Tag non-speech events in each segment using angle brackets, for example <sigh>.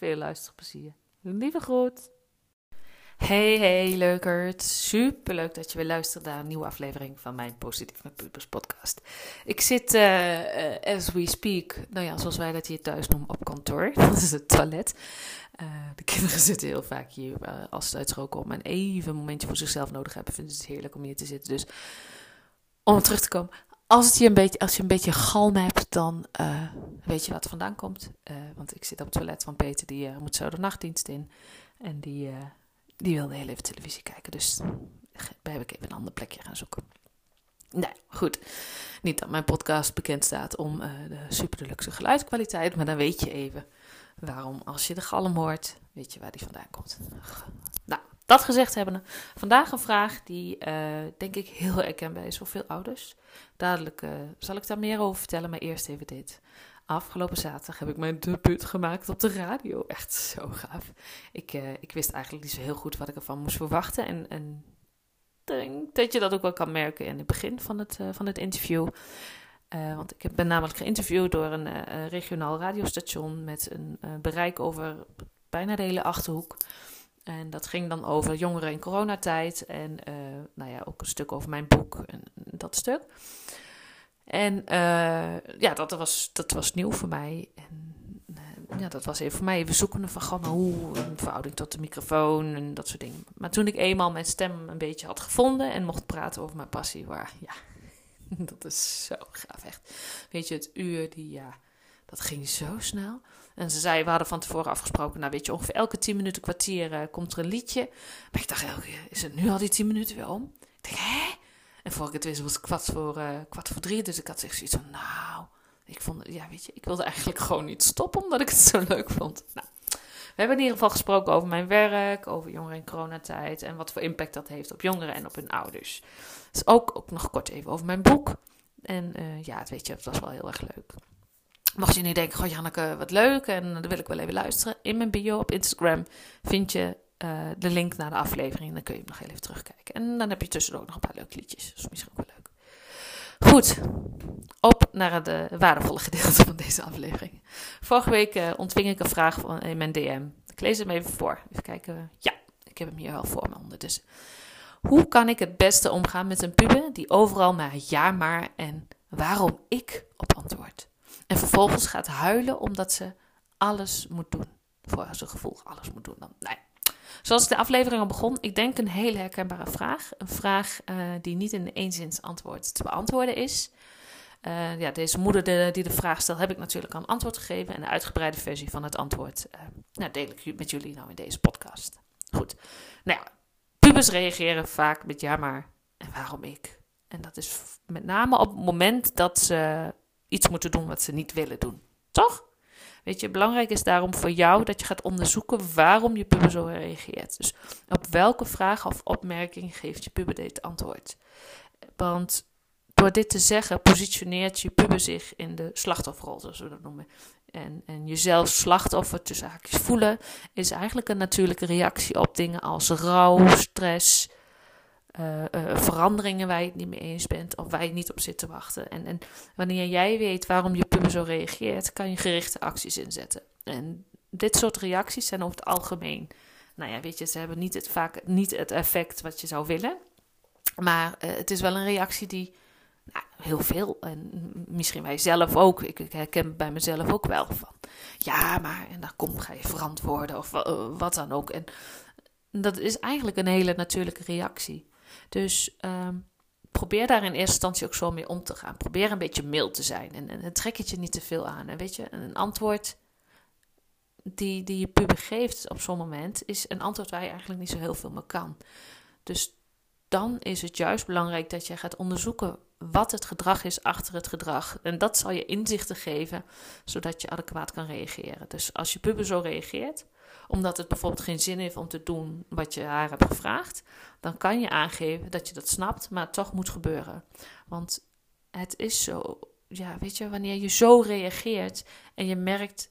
Veel luisterplezier. Lieve groet! Hey, hey, leukert. Super leuk dat je weer luistert naar een nieuwe aflevering van mijn Positief met Pubers podcast. Ik zit, uh, as we speak, nou ja, zoals wij dat hier thuis noemen, op kantoor. <laughs> Dat is het toilet. Uh, de kinderen <laughs> zitten heel vaak hier als ze uitstroken om en even een momentje voor zichzelf nodig hebben. Vinden ze het heerlijk om hier te zitten. Dus om terug te komen. Als, het je een beetje, als je een beetje galm hebt, dan weet je wat vandaan komt. want ik zit op het toilet van Peter, die moet zo de nachtdienst in. En die die wilde heel even televisie kijken. Dus daar heb ik even een ander plekje gaan zoeken. Nou, goed. Niet dat mijn podcast bekend staat om de super deluxe geluidskwaliteit, maar dan weet je even waarom, als je de galm hoort, weet je waar die vandaan komt. Nou, dat gezegd hebben, vandaag een vraag die uh, denk ik heel herkenbaar is voor veel ouders. Dadelijk uh, zal ik daar meer over vertellen, maar eerst even dit. Afgelopen zaterdag heb ik mijn debuut gemaakt op de radio. Echt zo gaaf. Ik, uh, ik wist eigenlijk niet zo heel goed wat ik ervan moest verwachten. En, en denk dat je dat ook wel kan merken in het begin van het, van het interview. Want ik ben namelijk geïnterviewd door een regionaal radiostation met een bereik over bijna de hele achterhoek. En dat ging dan over jongeren in coronatijd en nou ja, ook een stuk over mijn boek en dat stuk. En uh, ja, dat was, dat was nieuw voor mij. En uh, ja, dat was even voor mij even zoeken van gewoon hoe een verhouding tot de microfoon en dat soort dingen. Maar toen ik eenmaal mijn stem een beetje had gevonden en mocht praten over mijn passie, waar ja, <laughs> dat is zo gaaf echt. Weet je, het uur die ja, dat ging zo snel. En ze zei, we hadden van tevoren afgesproken, nou weet je, ongeveer elke tien minuten, kwartier uh, komt er een liedje. Maar ik dacht, is het nu al die tien minuten weer om? Ik dacht, hè? En voor ik het wist was het kwart voor, uh, kwart voor drie. Dus ik had zich zoiets van, nou, ik vond, ja, weet je, ik wilde eigenlijk <laughs> gewoon niet stoppen omdat ik het zo leuk vond. Nou, we hebben in ieder geval gesproken over mijn werk, over jongeren in coronatijd en wat voor impact dat heeft op jongeren en op hun ouders. Dus ook, ook nog kort even over mijn boek. En uh, ja, weet je, het was wel heel erg leuk. Mocht je nu denken, goh Janneke, wat leuk en dan wil ik wel even luisteren. In mijn bio op Instagram vind je uh, de link naar de aflevering. Dan kun je hem nog heel even terugkijken. En dan heb je tussendoor ook nog een paar leuke liedjes. Dat is misschien ook wel leuk. Goed, op naar het uh, waardevolle gedeelte van deze aflevering. Vorige week uh, ontving ik een vraag van, in mijn DM. Ik lees hem even voor. Even kijken. Ja, ik heb hem hier wel voor me ondertussen. Hoe kan ik het beste omgaan met een puber die overal maar ja maar en waarom ik op antwoord? En vervolgens gaat huilen omdat ze alles moet doen. Voor zijn gevoel alles moet doen. Dan, nee, Zoals de aflevering al begon, ik denk een hele herkenbare vraag. Een vraag uh, die niet in een antwoord te beantwoorden is. Uh, ja, deze moeder de, die de vraag stelt, heb ik natuurlijk al een antwoord gegeven. En de uitgebreide versie van het antwoord uh, nou, deel ik met jullie nou in deze podcast. Goed. Nou ja, reageren vaak met ja maar en waarom ik. En dat is met name op het moment dat ze iets moeten doen wat ze niet willen doen. Toch? Weet je, belangrijk is daarom voor jou dat je gaat onderzoeken waarom je puber zo reageert. Dus op welke vraag of opmerking geeft je puber dit antwoord. Want door dit te zeggen, positioneert je puber zich in de slachtofferrol, zoals we dat noemen. En, en jezelf slachtoffer tussen haakjes voelen, is eigenlijk een natuurlijke reactie op dingen als rouw, stress, uh, uh, veranderingen waar je het niet mee eens bent of waar je niet op zit te wachten. En, en wanneer jij weet waarom je puber zo reageert, kan je gerichte acties inzetten. En dit soort reacties zijn over het algemeen. Nou ja, weet je, ze hebben niet het, vaak niet het effect wat je zou willen. Maar uh, het is wel een reactie die nou, heel veel, en misschien wij zelf ook, ik, ik herken bij mezelf ook wel van ja, maar en dan kom, ga je verantwoorden of wat dan ook. En Dat is eigenlijk een hele natuurlijke reactie. Dus ehm, probeer daar in eerste instantie ook zo mee om te gaan. Probeer een beetje mild te zijn en, en, trek het je niet te veel aan. En weet je, een antwoord die, die je puber geeft op zo'n moment is een antwoord waar je eigenlijk niet zo heel veel mee kan. Dus dan is het juist belangrijk dat je gaat onderzoeken wat het gedrag is achter het gedrag. En dat zal je inzichten geven, zodat je adequaat kan reageren. Dus als je puber zo reageert, omdat het bijvoorbeeld geen zin heeft om te doen wat je haar hebt gevraagd, dan kan je aangeven dat je dat snapt, maar het toch moet gebeuren. Want het is zo, ja, weet je, wanneer je zo reageert en je merkt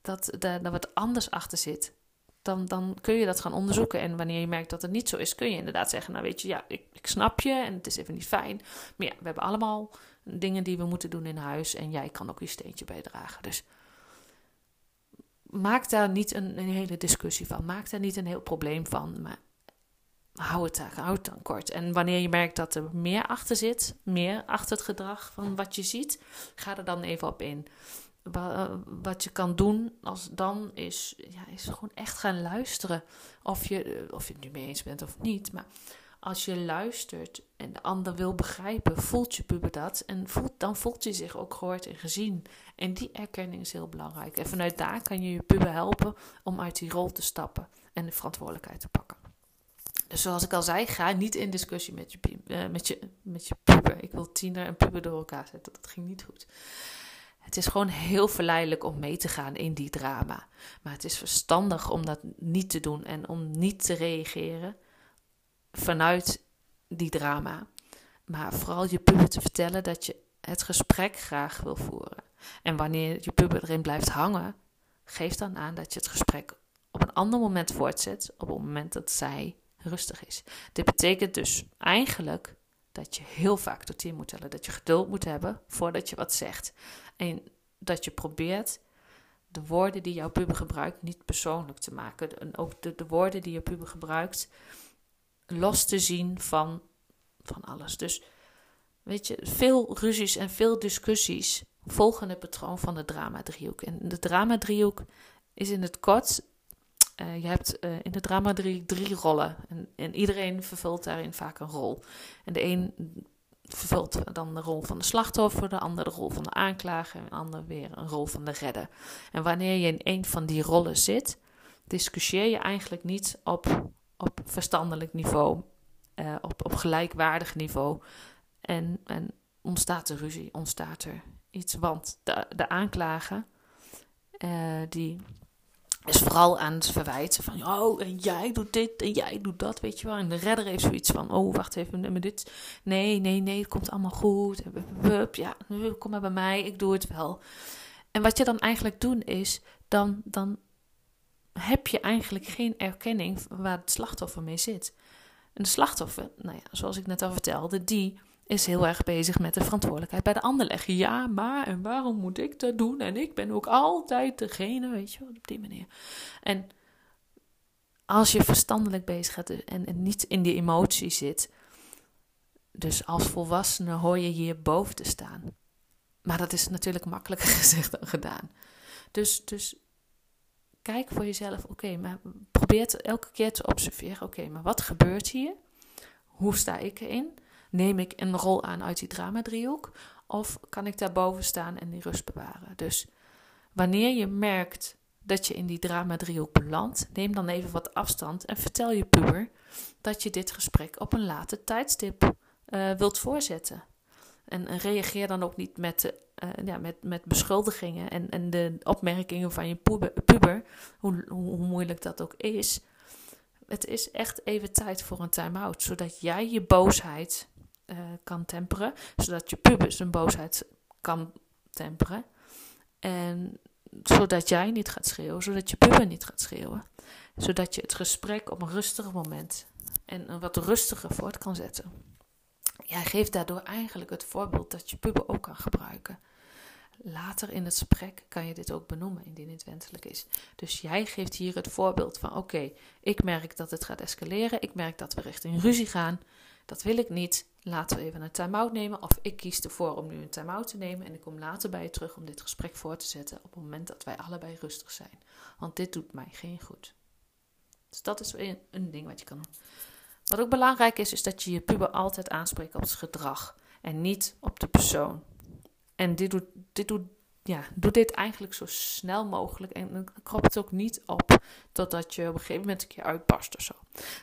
dat er wat anders achter zit, dan, dan kun je dat gaan onderzoeken. En wanneer je merkt dat het niet zo is, kun je inderdaad zeggen: Nou, weet je, ja, ik, ik snap je en het is even niet fijn. Maar ja, we hebben allemaal dingen die we moeten doen in huis en jij kan ook je steentje bijdragen. Dus maak daar niet een, een, hele discussie van. Maak daar niet een heel probleem van. Maar hou het, daar, hou dan kort. En wanneer je merkt dat er meer achter zit, meer achter het gedrag van wat je ziet, ga er dan even op in. Eh, wat je kan doen als dan is, ja, is gewoon echt gaan luisteren. Of je, eh, of je het nu mee eens bent of niet. Maar als je luistert en de ander wil begrijpen, voelt je puber dat. En voelt, dan voelt hij zich ook gehoord en gezien. En die erkenning is heel belangrijk. En vanuit daar kan je je puber helpen om uit die rol te stappen en de verantwoordelijkheid te pakken. Dus zoals ik al zei, ga niet in discussie met je, uh, met je, met je puber. Ik wil tiener en puber door elkaar zetten. Dat ging niet goed. Het is gewoon heel verleidelijk om mee te gaan in die drama. Maar het is verstandig om dat niet te doen en om niet te reageren vanuit die drama. Maar vooral je puber te vertellen dat je het gesprek graag wil voeren. En wanneer je puber erin blijft hangen, geef dan aan dat je het gesprek op een ander moment voortzet, op het moment dat zij rustig is. Dit betekent dus eigenlijk dat je heel vaak tot tien moet tellen, dat je geduld moet hebben voordat je wat zegt. En dat je probeert de woorden die jouw puber gebruikt niet persoonlijk te maken. En ook de, de woorden die je puber gebruikt los te zien van, van alles. Dus weet je, veel ruzies en veel discussies volgen het patroon van de drama-driehoek. En de drama-driehoek is in het kort. Uh, je hebt uh, in de drama drie, drie rollen. En, en iedereen vervult daarin vaak een rol. En de een vervult dan de rol van de slachtoffer, de ander de rol van de aanklager en de ander weer een rol van de redder. En wanneer je in een van die rollen zit, discussieer je eigenlijk niet op, op verstandelijk niveau, uh, op, op gelijkwaardig niveau. En, en ontstaat er ruzie, ontstaat er iets. Want de, de aanklager, uh, die is vooral aan het verwijten van, oh, en jij doet dit en jij doet dat, weet je wel. En de redder heeft zoiets van, oh, wacht even, met dit. Nee, nee, nee, het komt allemaal goed. Ja, kom maar bij mij, ik doe het wel. En wat je dan eigenlijk doet is, dan, dan heb je eigenlijk geen erkenning waar het slachtoffer mee zit. En de slachtoffer, nou ja, zoals ik net al vertelde, die is heel erg bezig met de verantwoordelijkheid bij de ander leggen. Ja, maar en waarom moet ik dat doen? En ik ben ook altijd degene, weet je wel, op die manier. En als je verstandelijk bezig gaat en, en niet in die emotie zit, dus als volwassene hoor je hier boven te staan. Maar dat is natuurlijk makkelijker <laughs> gezegd dan gedaan. Dus, dus kijk voor jezelf, oké, maar probeer elke keer te observeren. Oké, maar wat gebeurt hier? Hoe sta ik erin? Neem ik een rol aan uit die drama-driehoek? Of kan ik daarboven staan en die rust bewaren? Dus wanneer je merkt dat je in die drama-driehoek belandt, neem dan even wat afstand en vertel je puber dat je dit gesprek op een later tijdstip uh, wilt voorzetten. En, reageer dan ook niet met, uh, ja, met, met beschuldigingen en, en de opmerkingen van je puber, hoe, hoe moeilijk dat ook is. Het is echt even tijd voor een time-out, zodat jij je boosheid uh, kan temperen, zodat je puber zijn boosheid kan temperen. En zodat jij niet gaat schreeuwen, zodat je puber niet gaat schreeuwen. Zodat je het gesprek op een rustiger moment en een wat rustiger voort kan zetten. Jij geeft daardoor eigenlijk het voorbeeld dat je puber ook kan gebruiken. Later in het gesprek kan je dit ook benoemen indien het wenselijk is. Dus jij geeft hier het voorbeeld van: oké, ik merk dat het gaat escaleren. Ik merk dat we richting ruzie gaan. Dat wil ik niet. Laten we even een time-out nemen. Of ik kies ervoor om nu een time-out te nemen. En ik kom later bij je terug om dit gesprek voor te zetten. Op het moment dat wij allebei rustig zijn. Want dit doet mij geen goed. Dus dat is een, een ding wat je kan doen. Wat ook belangrijk is, is dat je je puber altijd aanspreekt op het gedrag en niet op de persoon. En dit doet, dit doet, ja, doe dit eigenlijk zo snel mogelijk en krop het ook niet op totdat je op een gegeven moment een keer uitbarst of zo.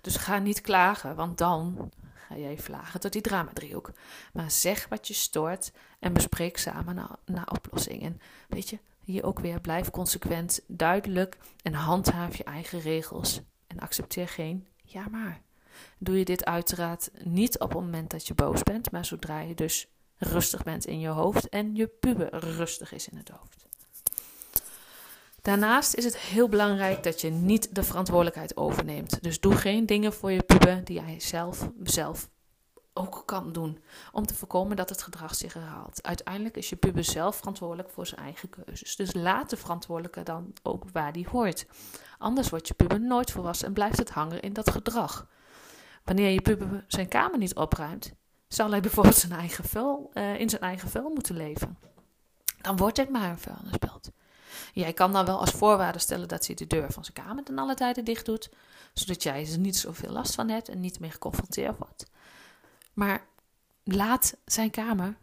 Dus ga niet klagen, want dan ga jij vlagen tot die drama-driehoek. Maar zeg wat je stoort en bespreek samen naar, naar oplossingen. Weet je, hier ook weer blijf consequent, duidelijk en handhaaf je eigen regels. En accepteer geen ja maar. Doe je dit uiteraard niet op het moment dat je boos bent, maar zodra je dus rustig bent in je hoofd en je puber rustig is in het hoofd. Daarnaast is het heel belangrijk dat je niet de verantwoordelijkheid overneemt. Dus doe geen dingen voor je puber die jij zelf, zelf ook kan doen. Om te voorkomen dat het gedrag zich herhaalt. Uiteindelijk is je puber zelf verantwoordelijk voor zijn eigen keuzes. Dus laat de verantwoordelijke dan ook waar die hoort. Anders wordt je puber nooit volwassen en blijft het hangen in dat gedrag. Wanneer je puber zijn kamer niet opruimt, zal hij bijvoorbeeld zijn eigen uh, in zijn eigen vuil moeten leven. Dan wordt het maar een vuilnisbelt. Jij kan dan wel als voorwaarde stellen dat hij de deur van zijn kamer ten alle tijden dicht doet, zodat jij er niet zoveel last van hebt en niet meer geconfronteerd wordt. Maar laat zijn kamer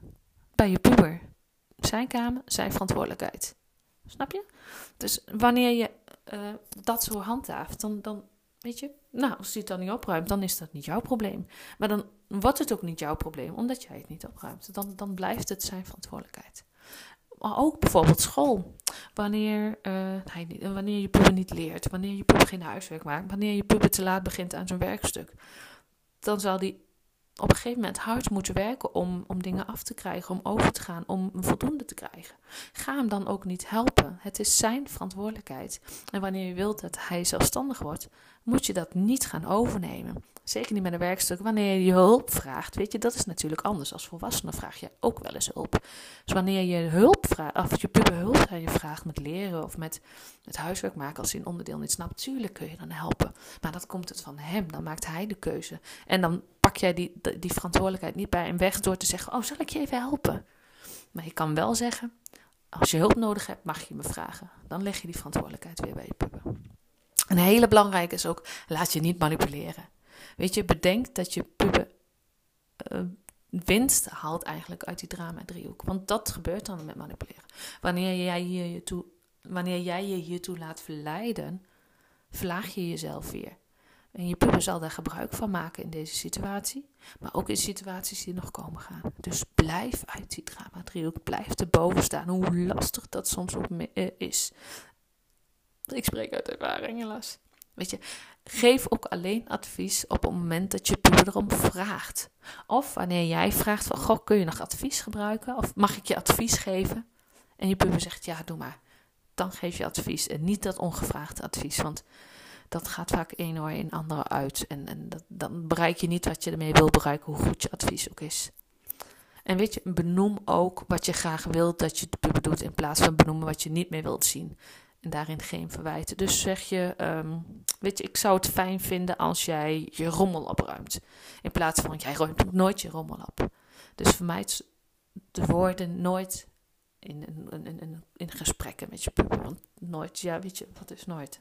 bij je puber. Zijn kamer, zijn verantwoordelijkheid. Snap je? Dus wanneer je uh, dat zo handhaaft, dan, dan weet je, nou, als hij het dan niet opruimt, dan is dat niet jouw probleem. Maar dan wordt het ook niet jouw probleem, omdat jij het niet opruimt. Dan, dan blijft het zijn verantwoordelijkheid. Maar ook bijvoorbeeld school. Wanneer, uh, wanneer je puber niet leert, wanneer je puber geen huiswerk maakt, wanneer je puber te laat begint aan zijn werkstuk, dan zal die op een gegeven moment hard moeten werken om, om dingen af te krijgen, om over te gaan, om een voldoende te krijgen. Ga hem dan ook niet helpen. Het is zijn verantwoordelijkheid. En wanneer je wilt dat hij zelfstandig wordt, moet je dat niet gaan overnemen. Zeker niet met een werkstuk. Wanneer je hulp vraagt, weet je, dat is natuurlijk anders. Als volwassene vraag je ook wel eens hulp. Dus wanneer je hulp vraagt, of je puber hulp aan je vraagt met leren of met het huiswerk maken als hij een onderdeel niet snapt, tuurlijk kun je dan helpen. Maar dat komt het van hem, dan maakt hij de keuze. En dan pak jij die, die verantwoordelijkheid niet bij hem weg door te zeggen: Oh, zal ik je even helpen? Maar je kan wel zeggen: Als je hulp nodig hebt, mag je me vragen. Dan leg je die verantwoordelijkheid weer bij je puber. Een hele belangrijke is ook: laat je niet manipuleren. Weet je, bedenk dat je puber uh, winst haalt eigenlijk uit die drama-driehoek. Want dat gebeurt dan met manipuleren. Wanneer jij je hiertoe, wanneer jij je hiertoe laat verleiden, verlaag je jezelf weer. En je puber zal daar gebruik van maken in deze situatie, maar ook in situaties die nog komen gaan. Dus blijf uit die drama-driehoek, blijf erboven staan, hoe lastig dat soms ook eh, is. Ik spreek uit ervaring, helaas. Weet je, geef ook alleen advies op het moment dat je puber erom vraagt. Of wanneer jij vraagt van, goh, kun je nog advies gebruiken? Of mag ik je advies geven? En je puber zegt, ja, doe maar. Dan geef je advies en niet dat ongevraagde advies, want dat gaat vaak een oor in andere uit. En, en dat, dan bereik je niet wat je ermee wil bereiken, hoe goed je advies ook is. En weet je, benoem ook wat je graag wilt dat je doet, in plaats van benoemen wat je niet meer wilt zien. En daarin geen verwijten. Dus zeg je, ehm, weet je, ik zou het fijn vinden als jij je rommel opruimt. In plaats van, jij ruimt nooit je rommel op. Dus vermijd de woorden nooit in, in, in, in, gesprekken met je puber. Want nooit, ja, weet je, wat is nooit?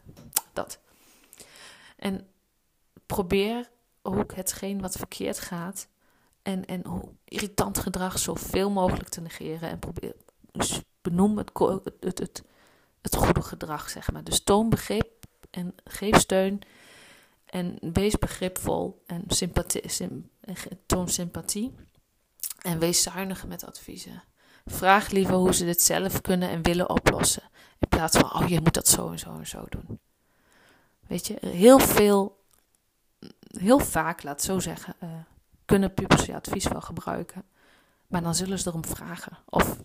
Dat. En probeer ook hetgeen wat verkeerd gaat en, en irritant gedrag zoveel mogelijk te negeren. En probeer, dus benoem het, het, het het goede gedrag, zeg maar. Dus toon begrip en geef steun en wees begripvol en sympathie, toon sympathie en wees zuinig met adviezen. Vraag liever hoe ze dit zelf kunnen en willen oplossen, in plaats van, oh je moet dat zo en zo en zo doen. Weet je, heel veel, heel vaak, laat het zo zeggen, uh, kunnen pubers je advies wel gebruiken, maar dan zullen ze erom vragen. Of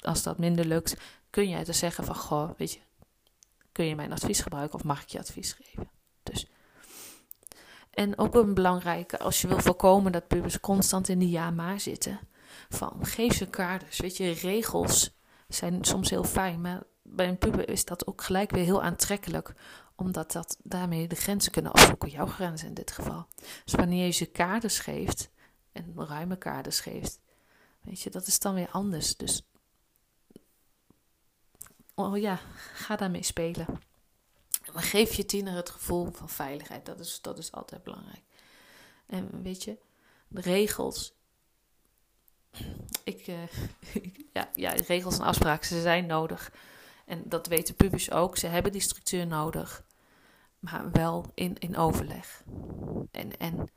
als dat minder lukt, kun jij dus zeggen van, goh, weet je, kun je mijn advies gebruiken of mag ik je advies geven? Dus. En ook een belangrijke, als je wil voorkomen dat pubers constant in de ja-maar zitten, van geef ze kaders. Weet je, regels zijn soms heel fijn, maar bij een puber is dat ook gelijk weer heel aantrekkelijk, omdat dat daarmee de grenzen kunnen opzoeken, jouw grenzen in dit geval. Dus wanneer je ze kaders geeft, en ruime kaders geeft, weet je, dat is dan weer anders. Dus oh ja, ga daarmee spelen. Maar geef je tiener het gevoel van veiligheid. Dat is, dat is altijd belangrijk. En weet je, de regels. Ik, uh, <laughs> ja, ja, regels en afspraken, ze zijn nodig. En dat weten pubers ook. Ze hebben die structuur nodig. Maar wel in, in overleg. En, en,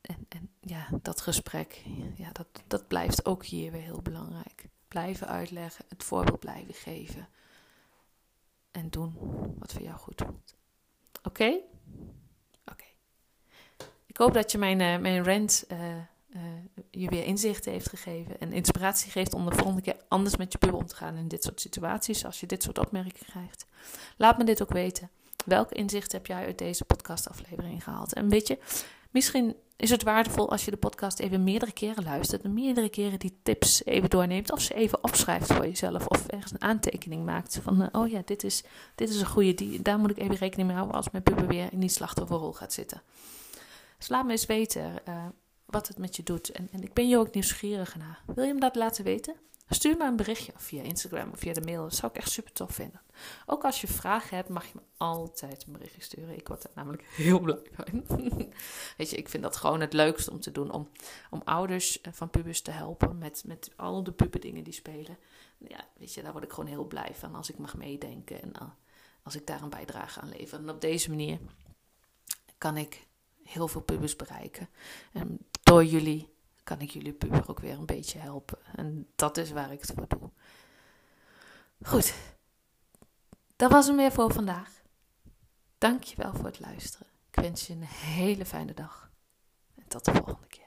en, en ja, dat gesprek, ja, dat, dat blijft ook hier weer heel belangrijk. Blijven uitleggen, het voorbeeld blijven geven. En doen wat voor jou goed voelt. Oké? Oké. Ik hoop dat je mijn, uh, mijn rant uh, uh, je weer inzichten heeft gegeven en inspiratie geeft om de volgende keer anders met je puber om te gaan in dit soort situaties, als je dit soort opmerkingen krijgt. Laat me dit ook weten. Welke inzichten heb jij uit deze podcastaflevering gehaald? En weet je, misschien is het waardevol als je de podcast even meerdere keren luistert en meerdere keren die tips even doorneemt of ze even opschrijft voor jezelf of ergens een aantekening maakt van uh, oh ja, dit is, dit is een goede, die, daar moet ik even rekening mee houden als mijn puber weer in die slachtofferrol gaat zitten. Dus laat me eens weten uh, wat het met je doet en, en ik ben je ook nieuwsgierig naar. Wil je me dat laten weten? Stuur me een berichtje via Instagram of via de mail. Dat zou ik echt super tof vinden. Ook als je vragen hebt, mag je me altijd een berichtje sturen. Ik word er namelijk heel blij van. <laughs> Weet je, ik vind dat gewoon het leukste om te doen. Om, om ouders eh, van pubers te helpen met, met al de puberdingen die spelen. Ja, weet je, daar word ik gewoon heel blij van als ik mag meedenken. En eh, als ik daar een bijdrage aan lever. En op deze manier kan ik heel veel pubers bereiken. En door jullie kan ik jullie puber ook weer een beetje helpen. En dat is waar ik het voor doe. Goed, dat was hem weer voor vandaag. Dankjewel voor het luisteren. Ik wens je een hele fijne dag. En tot de volgende keer.